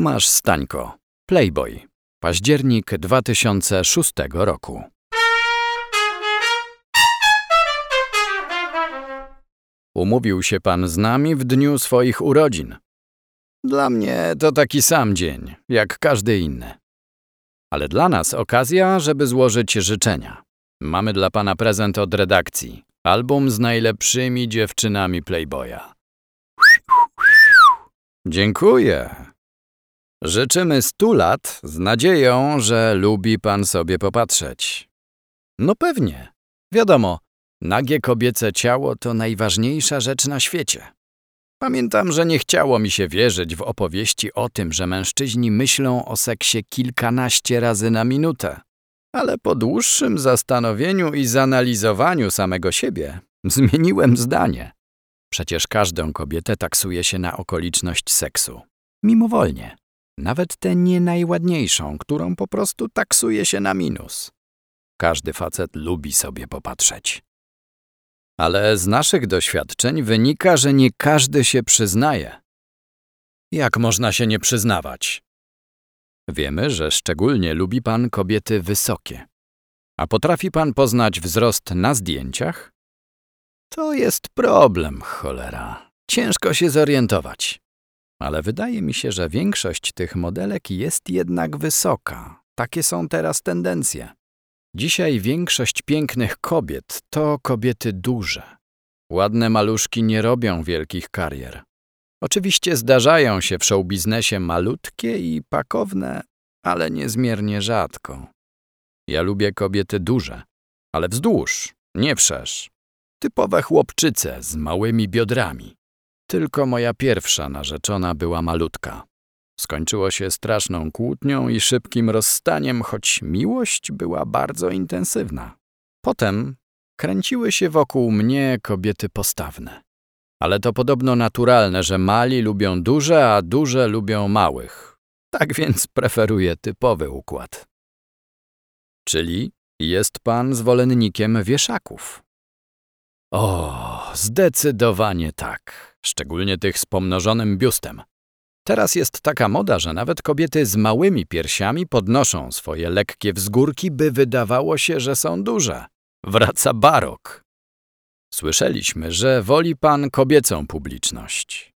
Tomasz Stańko, Playboy, październik 2006 roku. Umówił się pan z nami w dniu swoich urodzin. Dla mnie to taki sam dzień, jak każdy inny. Ale dla nas okazja, żeby złożyć życzenia. Mamy dla pana prezent od redakcji. Album z najlepszymi dziewczynami Playboya. Dziękuję. Życzymy stu lat z nadzieją, że lubi pan sobie popatrzeć. No pewnie. Wiadomo, nagie kobiece ciało to najważniejsza rzecz na świecie. Pamiętam, że nie chciało mi się wierzyć w opowieści o tym, że mężczyźni myślą o seksie kilkanaście razy na minutę. Ale po dłuższym zastanowieniu i zanalizowaniu samego siebie, zmieniłem zdanie. Przecież każdą kobietę taksuje się na okoliczność seksu. Mimowolnie. Nawet tę nie najładniejszą, którą po prostu taksuje się na minus. Każdy facet lubi sobie popatrzeć. Ale z naszych doświadczeń wynika, że nie każdy się przyznaje. Jak można się nie przyznawać? Wiemy, że szczególnie lubi pan kobiety wysokie. A potrafi pan poznać wzrost na zdjęciach? To jest problem, cholera. Ciężko się zorientować. Ale wydaje mi się, że większość tych modelek jest jednak wysoka. Takie są teraz tendencje. Dzisiaj większość pięknych kobiet to kobiety duże. Ładne maluszki nie robią wielkich karier. Oczywiście zdarzają się w showbiznesie malutkie i pakowne, ale niezmiernie rzadko. Ja lubię kobiety duże, ale wzdłuż, nie wszerz. Typowe chłopczyce z małymi biodrami. Tylko moja pierwsza narzeczona była malutka. Skończyło się straszną kłótnią i szybkim rozstaniem, choć miłość była bardzo intensywna. Potem kręciły się wokół mnie kobiety postawne. Ale to podobno naturalne, że mali lubią duże, a duże lubią małych. Tak więc preferuję typowy układ. Czyli jest pan zwolennikiem wieszaków. O, zdecydowanie tak. Szczególnie tych z pomnożonym biustem. Teraz jest taka moda, że nawet kobiety z małymi piersiami podnoszą swoje lekkie wzgórki, by wydawało się, że są duże. Wraca barok. Słyszeliśmy, że woli pan kobiecą publiczność.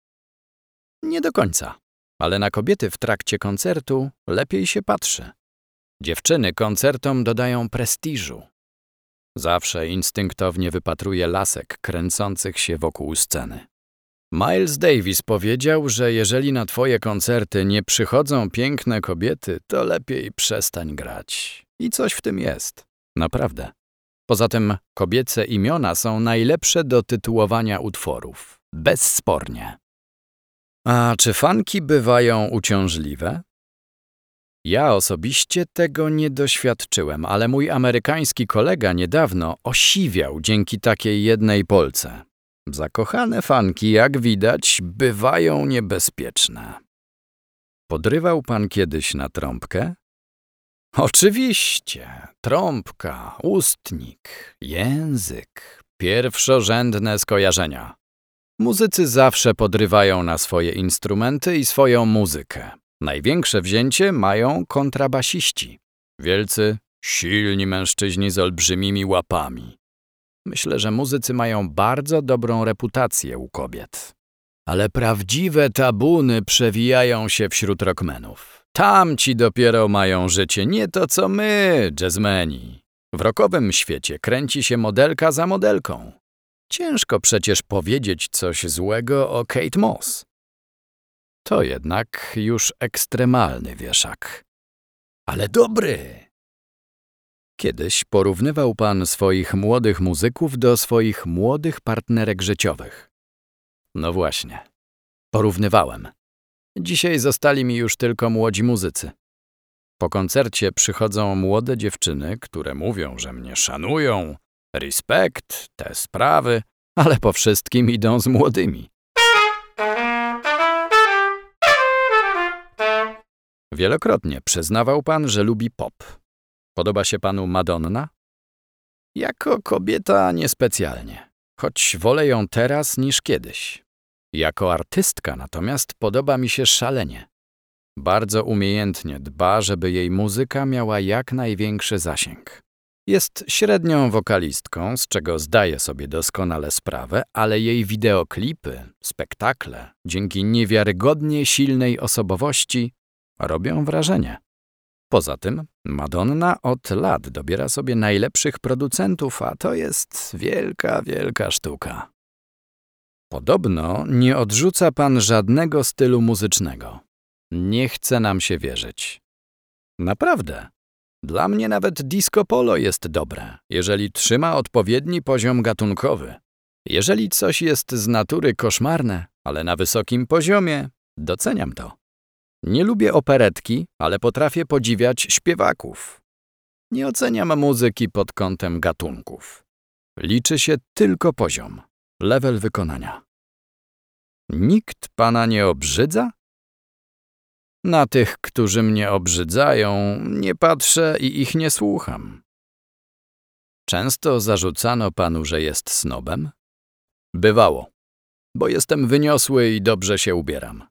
Nie do końca, ale na kobiety w trakcie koncertu lepiej się patrzy. Dziewczyny koncertom dodają prestiżu. Zawsze instynktownie wypatruję lasek kręcących się wokół sceny. Miles Davis powiedział, że jeżeli na twoje koncerty nie przychodzą piękne kobiety, to lepiej przestań grać. I coś w tym jest. Naprawdę. Poza tym kobiece imiona są najlepsze do tytułowania utworów. Bezspornie. A czy fanki bywają uciążliwe? Ja osobiście tego nie doświadczyłem, ale mój amerykański kolega niedawno osiwiał dzięki takiej jednej Polce. Zakochane fanki, jak widać, bywają niebezpieczne. Podrywał pan kiedyś na trąbkę? Oczywiście, trąbka, ustnik, język, pierwszorzędne skojarzenia. Muzycy zawsze podrywają na swoje instrumenty i swoją muzykę. Największe wzięcie mają kontrabasiści. Wielcy, silni mężczyźni z olbrzymimi łapami. Myślę, że muzycy mają bardzo dobrą reputację u kobiet. Ale prawdziwe tabuny przewijają się wśród rockmenów. Tamci dopiero mają życie, nie to co my, jazzmeni. W rockowym świecie kręci się modelka za modelką. Ciężko przecież powiedzieć coś złego o Kate Moss. To jednak już ekstremalny wieszak. Ale dobry! Kiedyś porównywał pan swoich młodych muzyków do swoich młodych partnerek życiowych. No właśnie. Porównywałem. Dzisiaj zostali mi już tylko młodzi muzycy. Po koncercie przychodzą młode dziewczyny, które mówią, że mnie szanują, respekt, te sprawy, ale po wszystkim idą z młodymi. Wielokrotnie przyznawał pan, że lubi pop. Podoba się panu Madonna? Jako kobieta niespecjalnie, choć wolę ją teraz niż kiedyś. Jako artystka natomiast podoba mi się szalenie. Bardzo umiejętnie dba, żeby jej muzyka miała jak największy zasięg. Jest średnią wokalistką, z czego zdaje sobie doskonale sprawę, ale jej wideoklipy, spektakle, dzięki niewiarygodnie silnej osobowości, robią wrażenie. Poza tym Madonna od lat dobiera sobie najlepszych producentów, a to jest wielka, wielka sztuka. Podobno nie odrzuca pan żadnego stylu muzycznego. Nie chce nam się wierzyć. Naprawdę. Dla mnie nawet disco polo jest dobre, jeżeli trzyma odpowiedni poziom gatunkowy. Jeżeli coś jest z natury koszmarne, ale na wysokim poziomie, doceniam to. Nie lubię operetki, ale potrafię podziwiać śpiewaków. Nie oceniam muzyki pod kątem gatunków. Liczy się tylko poziom, level wykonania. Nikt pana nie obrzydza? Na tych, którzy mnie obrzydzają, nie patrzę i ich nie słucham. Często zarzucano panu, że jest snobem? Bywało, bo jestem wyniosły i dobrze się ubieram.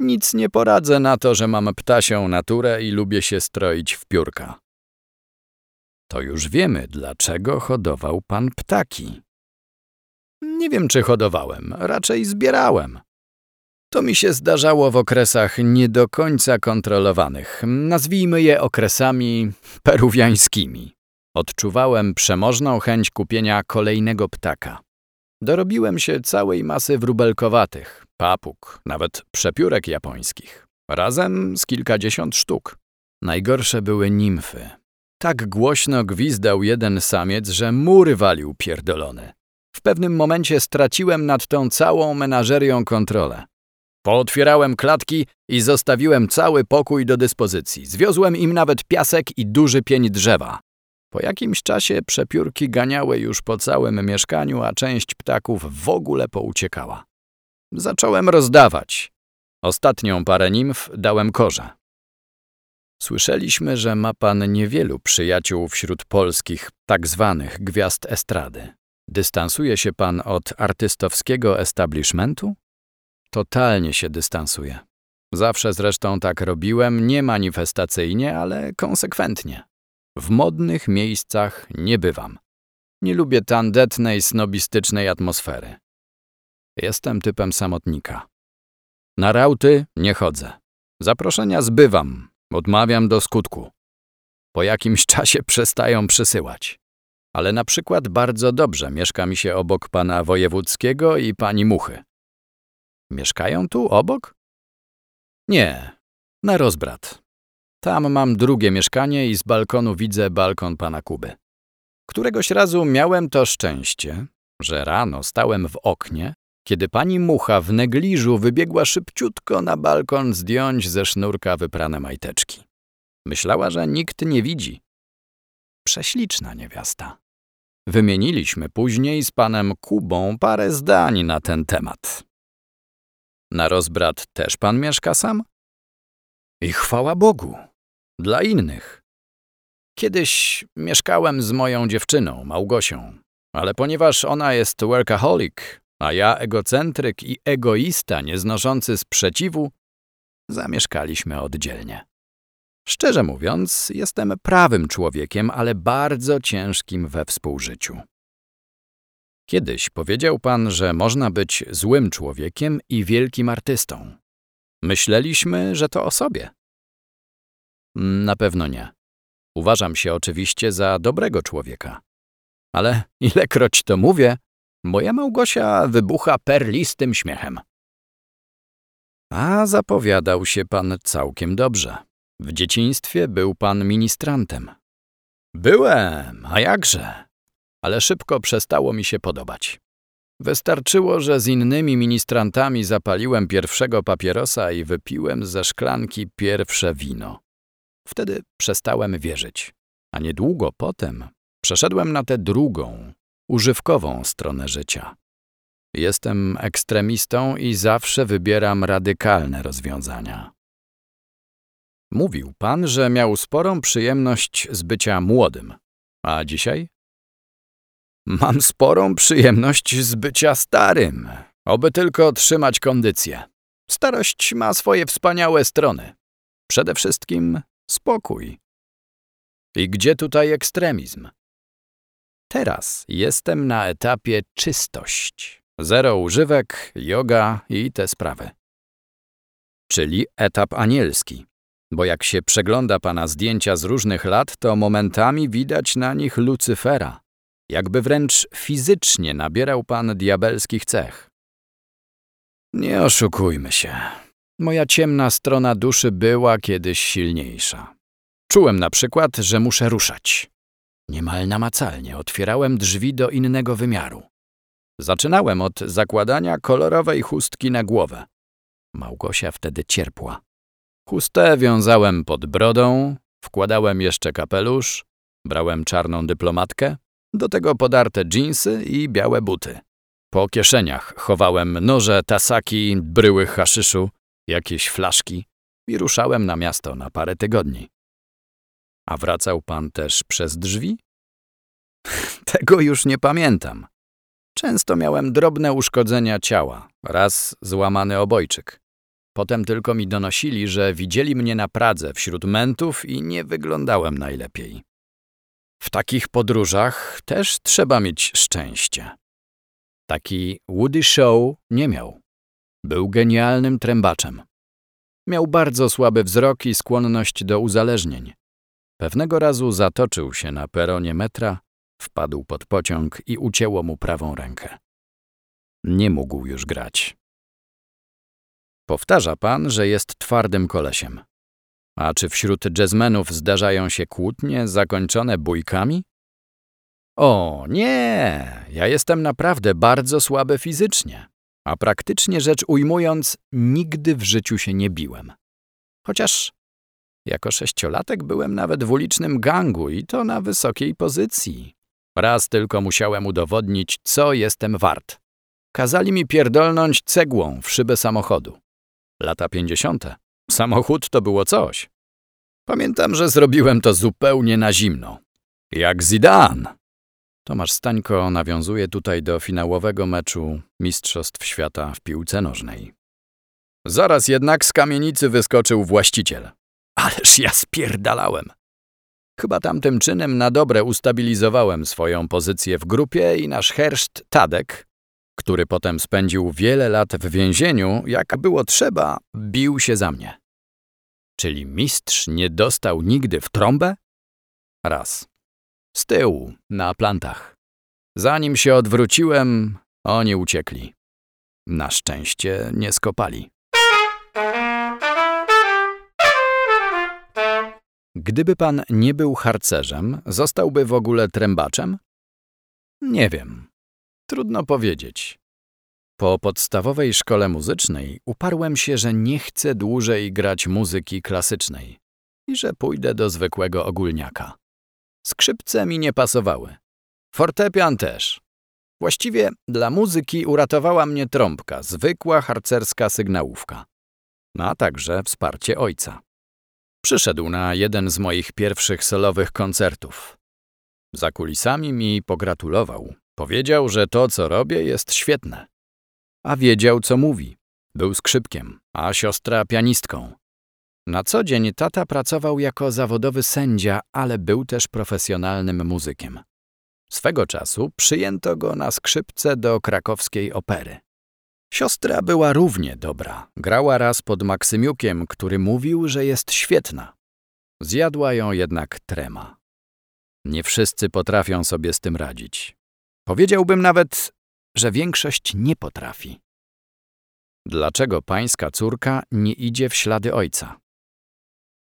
Nic nie poradzę na to, że mam ptasią naturę i lubię się stroić w piórka. To już wiemy, dlaczego hodował pan ptaki. Nie wiem, czy hodowałem, raczej zbierałem. To mi się zdarzało w okresach nie do końca kontrolowanych, nazwijmy je okresami peruwiańskimi. Odczuwałem przemożną chęć kupienia kolejnego ptaka. Dorobiłem się całej masy wróbelkowatych, papug, nawet przepiórek japońskich. Razem z kilkadziesiąt sztuk. Najgorsze były nimfy. Tak głośno gwizdał jeden samiec, że mury walił pierdolony. W pewnym momencie straciłem nad tą całą menażerią kontrolę. Pootwierałem klatki i zostawiłem cały pokój do dyspozycji. Zwiozłem im nawet piasek i duży pień drzewa. Po jakimś czasie przepiórki ganiały już po całym mieszkaniu, a część ptaków w ogóle pouciekała. Zacząłem rozdawać. Ostatnią parę nimf dałem korze. Słyszeliśmy, że ma pan niewielu przyjaciół wśród polskich, tak zwanych gwiazd estrady. Dystansuje się pan od artystowskiego establishmentu? Totalnie się dystansuję. Zawsze zresztą tak robiłem, nie manifestacyjnie, ale konsekwentnie. W modnych miejscach nie bywam. Nie lubię tandetnej, snobistycznej atmosfery. Jestem typem samotnika. Na rauty nie chodzę. Zaproszenia zbywam, odmawiam do skutku. Po jakimś czasie przestają przysyłać. Ale na przykład bardzo dobrze mieszka mi się obok pana wojewódzkiego i pani Muchy. Mieszkają tu obok? Nie, na rozbrat. Tam mam drugie mieszkanie i z balkonu widzę balkon pana Kuby. Któregoś razu miałem to szczęście, że rano stałem w oknie, kiedy pani mucha w negliżu wybiegła szybciutko na balkon zdjąć ze sznurka wyprane majteczki. Myślała, że nikt nie widzi. Prześliczna niewiasta. Wymieniliśmy później z panem Kubą parę zdań na ten temat. Na rozbrat też pan mieszka sam? I chwała Bogu. Dla innych. Kiedyś mieszkałem z moją dziewczyną, Małgosią, ale ponieważ ona jest workaholic, a ja egocentryk i egoista nieznoszący sprzeciwu, zamieszkaliśmy oddzielnie. Szczerze mówiąc, jestem prawym człowiekiem, ale bardzo ciężkim we współżyciu. Kiedyś powiedział pan, że można być złym człowiekiem i wielkim artystą. Myśleliśmy, że to o sobie. Na pewno nie. Uważam się oczywiście za dobrego człowieka. Ale ilekroć to mówię, moja Małgosia wybucha perlistym śmiechem. A zapowiadał się pan całkiem dobrze. W dzieciństwie był pan ministrantem. Byłem, a jakże? ale szybko przestało mi się podobać. Wystarczyło, że z innymi ministrantami zapaliłem pierwszego papierosa i wypiłem ze szklanki pierwsze wino. Wtedy przestałem wierzyć, a niedługo potem przeszedłem na tę drugą, używkową stronę życia. Jestem ekstremistą i zawsze wybieram radykalne rozwiązania. Mówił pan, że miał sporą przyjemność z bycia młodym, a dzisiaj Mam sporą przyjemność z bycia starym, oby tylko trzymać kondycję. Starość ma swoje wspaniałe strony. Przede wszystkim spokój. I gdzie tutaj ekstremizm? Teraz jestem na etapie czystość. Zero używek, yoga i te sprawy. Czyli etap anielski. Bo jak się przegląda pana zdjęcia z różnych lat, to momentami widać na nich Lucyfera. Jakby wręcz fizycznie nabierał pan diabelskich cech. Nie oszukujmy się. Moja ciemna strona duszy była kiedyś silniejsza. Czułem na przykład, że muszę ruszać. Niemal namacalnie otwierałem drzwi do innego wymiaru. Zaczynałem od zakładania kolorowej chustki na głowę. Małgosia wtedy cierpła. Chustę wiązałem pod brodą, wkładałem jeszcze kapelusz, brałem czarną dyplomatkę, do tego podarte dżinsy i białe buty. Po kieszeniach chowałem noże, tasaki, bryły haszyszu, jakieś flaszki i ruszałem na miasto na parę tygodni. A wracał pan też przez drzwi? Tego już nie pamiętam. Często miałem drobne uszkodzenia ciała, raz złamany obojczyk. Potem tylko mi donosili, że widzieli mnie na Pradze wśród mentów i nie wyglądałem najlepiej. W takich podróżach też trzeba mieć szczęście. Taki Woody Show nie miał. Był genialnym trębaczem. Miał bardzo słaby wzrok i skłonność do uzależnień. Pewnego razu zatoczył się na peronie metra, wpadł pod pociąg i ucięło mu prawą rękę. Nie mógł już grać. Powtarza pan, że jest twardym kolesiem. A czy wśród jazzmenów zdarzają się kłótnie zakończone bójkami? O, nie, ja jestem naprawdę bardzo słaby fizycznie, a praktycznie rzecz ujmując, nigdy w życiu się nie biłem. Chociaż jako sześciolatek byłem nawet w ulicznym gangu i to na wysokiej pozycji. Raz tylko musiałem udowodnić, co jestem wart. Kazali mi pierdolnąć cegłą w szybę samochodu. Lata pięćdziesiąte. Samochód to było coś. Pamiętam, że zrobiłem to zupełnie na zimno. Jak Zidane. Tomasz Stańko nawiązuje tutaj do finałowego meczu Mistrzostw Świata w piłce nożnej. Zaraz jednak z kamienicy wyskoczył właściciel. Ależ ja spierdalałem. Chyba tamtym czynem na dobre ustabilizowałem swoją pozycję w grupie i nasz herszt Tadek, który potem spędził wiele lat w więzieniu, jak było trzeba, bił się za mnie. Czyli mistrz nie dostał nigdy w trąbę? Raz. Z tyłu, na plantach. Zanim się odwróciłem, oni uciekli. Na szczęście nie skopali. Gdyby pan nie był harcerzem, zostałby w ogóle trębaczem? Nie wiem. Trudno powiedzieć. Po podstawowej szkole muzycznej uparłem się, że nie chcę dłużej grać muzyki klasycznej i że pójdę do zwykłego ogólniaka. Skrzypce mi nie pasowały. Fortepian też. Właściwie dla muzyki uratowała mnie trąbka, zwykła harcerska sygnałówka. A także wsparcie ojca. Przyszedł na jeden z moich pierwszych solowych koncertów. Za kulisami mi pogratulował. Powiedział, że to, co robię, jest świetne. A wiedział, co mówi. Był skrzypkiem, a siostra pianistką. Na co dzień tata pracował jako zawodowy sędzia, ale był też profesjonalnym muzykiem. Swego czasu przyjęto go na skrzypce do krakowskiej opery. Siostra była równie dobra. Grała raz pod Maksymiukiem, który mówił, że jest świetna. Zjadła ją jednak trema. Nie wszyscy potrafią sobie z tym radzić. Powiedziałbym nawet, że większość nie potrafi. Dlaczego pańska córka nie idzie w ślady ojca?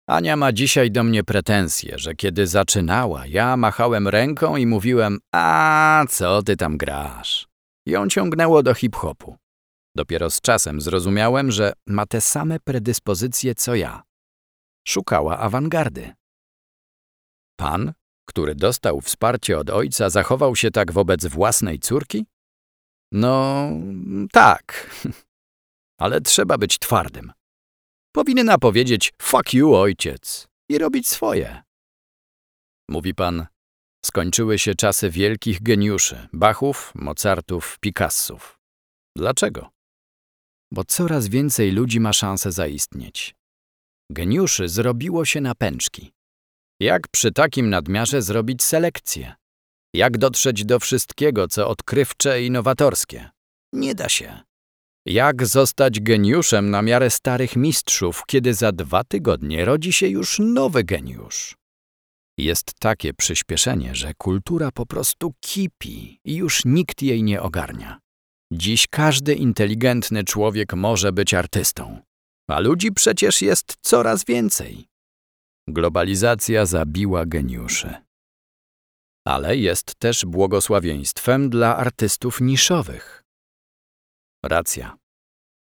Ania ma dzisiaj do mnie pretensje, że kiedy zaczynała, ja machałem ręką i mówiłem, a co ty tam grasz? Ją ciągnęło do hip-hopu. Dopiero z czasem zrozumiałem, że ma te same predyspozycje co ja. Szukała awangardy. Pan, który dostał wsparcie od ojca, zachował się tak wobec własnej córki? No, tak. Ale trzeba być twardym. Powinna powiedzieć fuck you, ojciec i robić swoje. Mówi pan, skończyły się czasy wielkich geniuszy, Bachów, Mozartów, Picassów. Dlaczego? Bo coraz więcej ludzi ma szansę zaistnieć. Geniuszy zrobiło się na pęczki. Jak przy takim nadmiarze zrobić selekcję? Jak dotrzeć do wszystkiego, co odkrywcze i nowatorskie? Nie da się. Jak zostać geniuszem na miarę starych mistrzów, kiedy za dwa tygodnie rodzi się już nowy geniusz? Jest takie przyspieszenie, że kultura po prostu kipi i już nikt jej nie ogarnia. Dziś każdy inteligentny człowiek może być artystą, a ludzi przecież jest coraz więcej. Globalizacja zabiła geniuszy. Ale jest też błogosławieństwem dla artystów niszowych. Racja.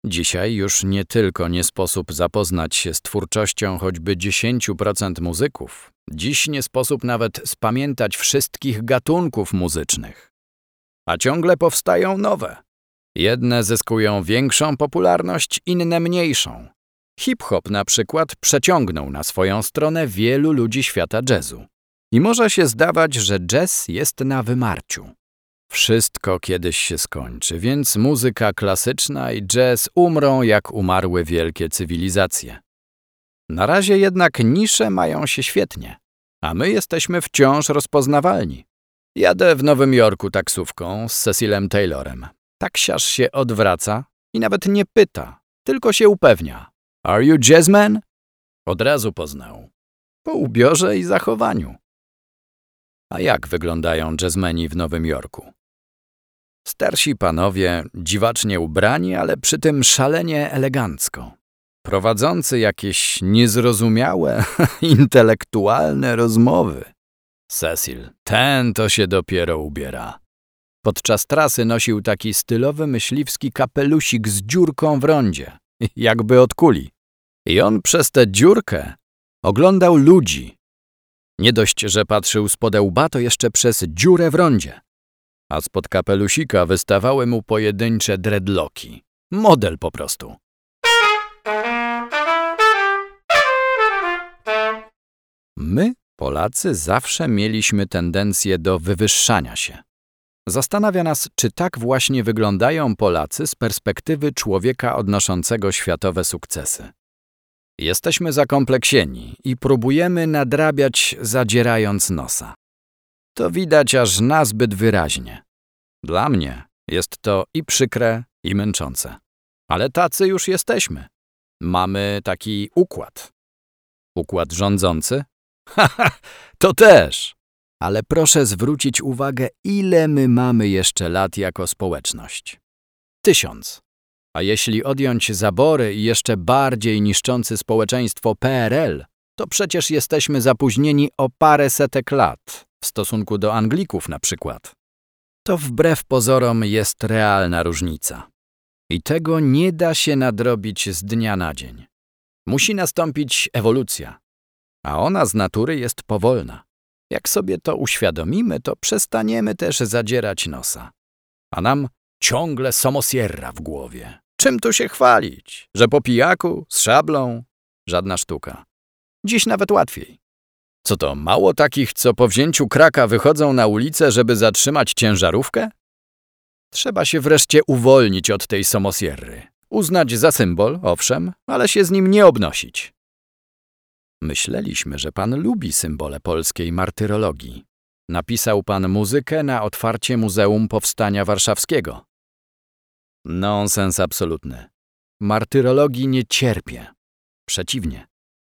Dzisiaj już nie tylko nie sposób zapoznać się z twórczością choćby 10% muzyków, dziś nie sposób nawet spamiętać wszystkich gatunków muzycznych. A ciągle powstają nowe. Jedne zyskują większą popularność, inne mniejszą. Hip-hop na przykład przeciągnął na swoją stronę wielu ludzi świata jazzu. I może się zdawać, że jazz jest na wymarciu. Wszystko kiedyś się skończy, więc muzyka klasyczna i jazz umrą jak umarły wielkie cywilizacje. Na razie jednak nisze mają się świetnie, a my jesteśmy wciąż rozpoznawalni. Jadę w Nowym Jorku taksówką z Cecilem Taylorem. Taksiarz się odwraca i nawet nie pyta, tylko się upewnia. Are you jazzman? Od razu poznał. Po ubiorze i zachowaniu. A jak wyglądają jazzmeni w Nowym Jorku? Starsi panowie, dziwacznie ubrani, ale przy tym szalenie elegancko. Prowadzący jakieś niezrozumiałe, intelektualne rozmowy. Cecil, ten to się dopiero ubiera. Podczas trasy nosił taki stylowy myśliwski kapelusik z dziurką w rondzie, jakby od kuli. I on przez tę dziurkę oglądał ludzi. Nie dość, że patrzył z podełba, to jeszcze przez dziurę w rondzie. A spod kapelusika wystawały mu pojedyncze dreadlocki. Model po prostu. My, Polacy, zawsze mieliśmy tendencję do wywyższania się. Zastanawia nas, czy tak właśnie wyglądają Polacy z perspektywy człowieka odnoszącego światowe sukcesy. Jesteśmy zakompleksieni i próbujemy nadrabiać, zadzierając nosa. To widać aż nazbyt wyraźnie. Dla mnie jest to i przykre, i męczące. Ale tacy już jesteśmy. Mamy taki układ. Układ rządzący? Haha, to też. Ale proszę zwrócić uwagę, ile my mamy jeszcze lat jako społeczność. Tysiąc. A jeśli odjąć zabory i jeszcze bardziej niszczący społeczeństwo PRL, to przecież jesteśmy zapóźnieni o parę setek lat, w stosunku do Anglików na przykład. To wbrew pozorom jest realna różnica. I tego nie da się nadrobić z dnia na dzień. Musi nastąpić ewolucja, a ona z natury jest powolna. Jak sobie to uświadomimy, to przestaniemy też zadzierać nosa. A nam ciągle somosierra w głowie. Czym tu się chwalić? Że po pijaku, z szablą? Żadna sztuka. Dziś nawet łatwiej. Co to, mało takich, co po wzięciu kraka wychodzą na ulicę, żeby zatrzymać ciężarówkę? Trzeba się wreszcie uwolnić od tej somosierry. Uznać za symbol, owszem, ale się z nim nie obnosić. Myśleliśmy, że pan lubi symbole polskiej martyrologii. Napisał pan muzykę na otwarcie Muzeum Powstania Warszawskiego. Nonsens absolutny. Martyrologii nie cierpię. Przeciwnie.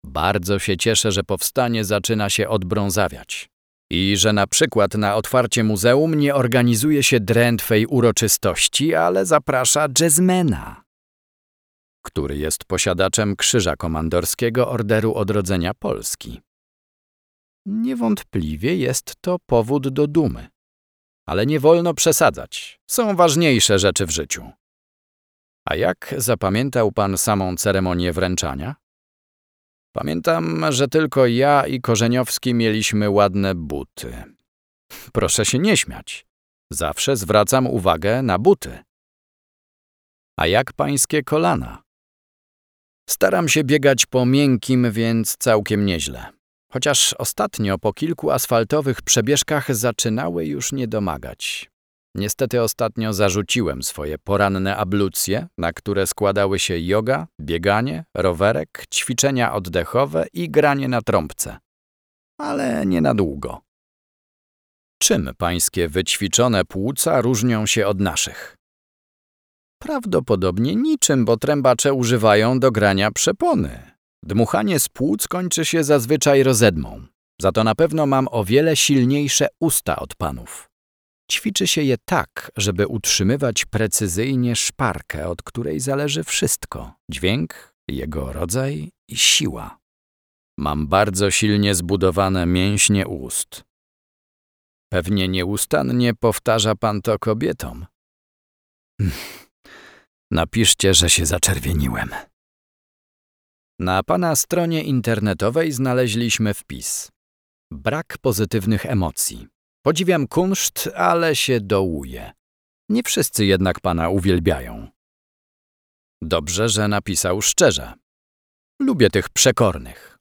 Bardzo się cieszę, że powstanie zaczyna się odbrązawiać. I że na przykład na otwarcie muzeum nie organizuje się drętwej uroczystości, ale zaprasza jazzmena, który jest posiadaczem Krzyża Komandorskiego Orderu Odrodzenia Polski. Niewątpliwie jest to powód do dumy. Ale nie wolno przesadzać. Są ważniejsze rzeczy w życiu. A jak zapamiętał pan samą ceremonię wręczania? Pamiętam, że tylko ja i Korzeniowski mieliśmy ładne buty. Proszę się nie śmiać. Zawsze zwracam uwagę na buty. A jak pańskie kolana? Staram się biegać po miękkim, więc całkiem nieźle. Chociaż ostatnio po kilku asfaltowych przebieżkach zaczynały już nie domagać. Niestety ostatnio zarzuciłem swoje poranne ablucje, na które składały się yoga, bieganie, rowerek, ćwiczenia oddechowe i granie na trąbce. Ale nie na długo. Czym pańskie wyćwiczone płuca różnią się od naszych? Prawdopodobnie niczym, bo trębacze używają do grania przepony. Dmuchanie z płuc kończy się zazwyczaj rozedmą. Za to na pewno mam o wiele silniejsze usta od panów. Ćwiczy się je tak, żeby utrzymywać precyzyjnie szparkę, od której zależy wszystko dźwięk, jego rodzaj i siła. Mam bardzo silnie zbudowane mięśnie ust. Pewnie nieustannie powtarza pan to kobietom. Napiszcie, że się zaczerwieniłem. Na pana stronie internetowej znaleźliśmy wpis. Brak pozytywnych emocji. Podziwiam kunszt, ale się dołuje. Nie wszyscy jednak pana uwielbiają. Dobrze, że napisał szczerze. Lubię tych przekornych.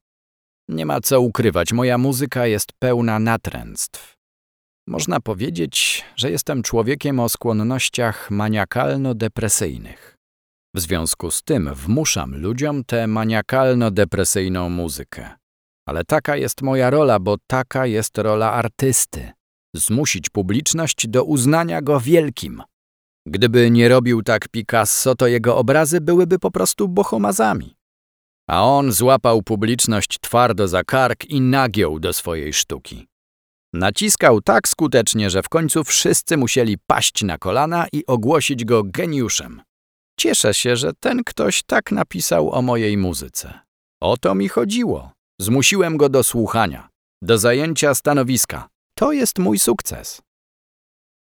Nie ma co ukrywać, moja muzyka jest pełna natręctw. Można powiedzieć, że jestem człowiekiem o skłonnościach maniakalno-depresyjnych. W związku z tym wmuszam ludziom tę maniakalno-depresyjną muzykę. Ale taka jest moja rola, bo taka jest rola artysty. Zmusić publiczność do uznania go wielkim. Gdyby nie robił tak Picasso, to jego obrazy byłyby po prostu bohomazami. A on złapał publiczność twardo za kark i nagiął do swojej sztuki. Naciskał tak skutecznie, że w końcu wszyscy musieli paść na kolana i ogłosić go geniuszem. Cieszę się, że ten ktoś tak napisał o mojej muzyce. O to mi chodziło. Zmusiłem go do słuchania, do zajęcia stanowiska. To jest mój sukces.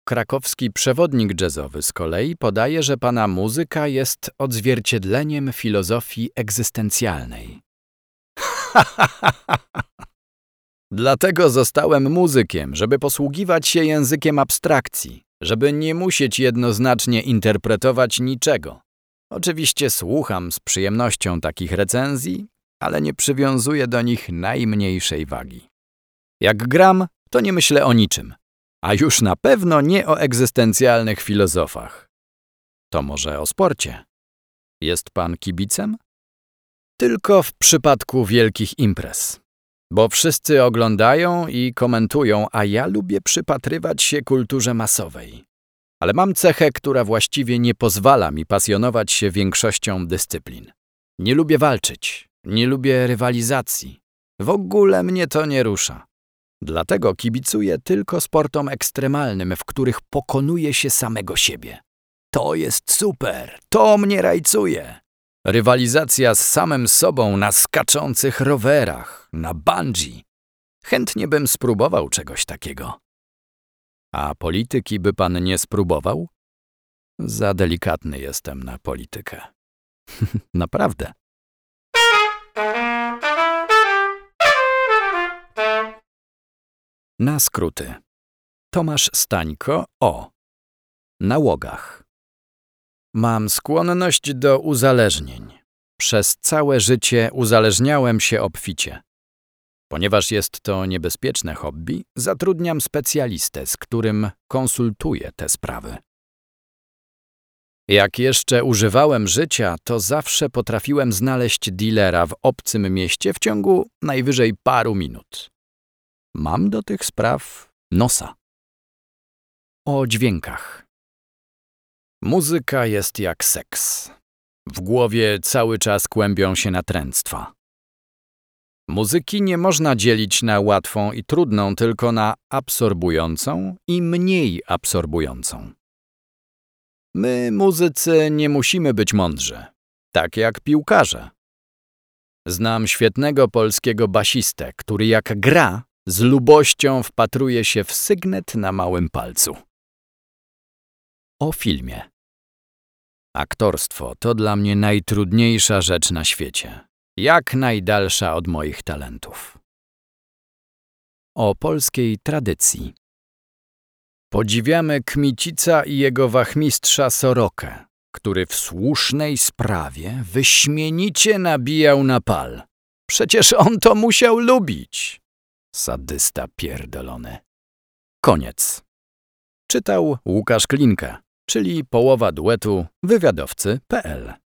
Krakowski przewodnik jazzowy z kolei podaje, że pana muzyka jest odzwierciedleniem filozofii egzystencjalnej. Dlatego zostałem muzykiem, żeby posługiwać się językiem abstrakcji, żeby nie musieć jednoznacznie interpretować niczego. Oczywiście słucham z przyjemnością takich recenzji, ale nie przywiązuję do nich najmniejszej wagi. Jak gram, to nie myślę o niczym, a już na pewno nie o egzystencjalnych filozofach. To może o sporcie. Jest pan kibicem? Tylko w przypadku wielkich imprez. Bo wszyscy oglądają i komentują, a ja lubię przypatrywać się kulturze masowej. Ale mam cechę, która właściwie nie pozwala mi pasjonować się większością dyscyplin. Nie lubię walczyć, nie lubię rywalizacji. W ogóle mnie to nie rusza. Dlatego kibicuję tylko sportom ekstremalnym, w których pokonuje się samego siebie. To jest super, to mnie rajcuje. Rywalizacja z samym sobą na skaczących rowerach, na bungee. Chętnie bym spróbował czegoś takiego. A polityki by pan nie spróbował? Za delikatny jestem na politykę. Naprawdę. Na skróty. Tomasz Stańko o nałogach. Mam skłonność do uzależnień. Przez całe życie uzależniałem się obficie. Ponieważ jest to niebezpieczne hobby, zatrudniam specjalistę, z którym konsultuję te sprawy. Jak jeszcze używałem życia, to zawsze potrafiłem znaleźć dealera w obcym mieście w ciągu najwyżej paru minut. Mam do tych spraw nosa. O dźwiękach. Muzyka jest jak seks. W głowie cały czas kłębią się natręctwa. Muzyki nie można dzielić na łatwą i trudną, tylko na absorbującą i mniej absorbującą. My, muzycy, nie musimy być mądrzy, tak jak piłkarze. Znam świetnego polskiego basistę, który jak gra, z lubością wpatruje się w sygnet na małym palcu. O filmie. Aktorstwo to dla mnie najtrudniejsza rzecz na świecie, jak najdalsza od moich talentów. O polskiej tradycji. Podziwiamy Kmicica i jego wachmistrza Sorokę, który w słusznej sprawie wyśmienicie nabijał na pal. Przecież on to musiał lubić. Sadysta pierdolony. Koniec. Czytał Łukasz Klinka, czyli połowa duetu wywiadowcy.pl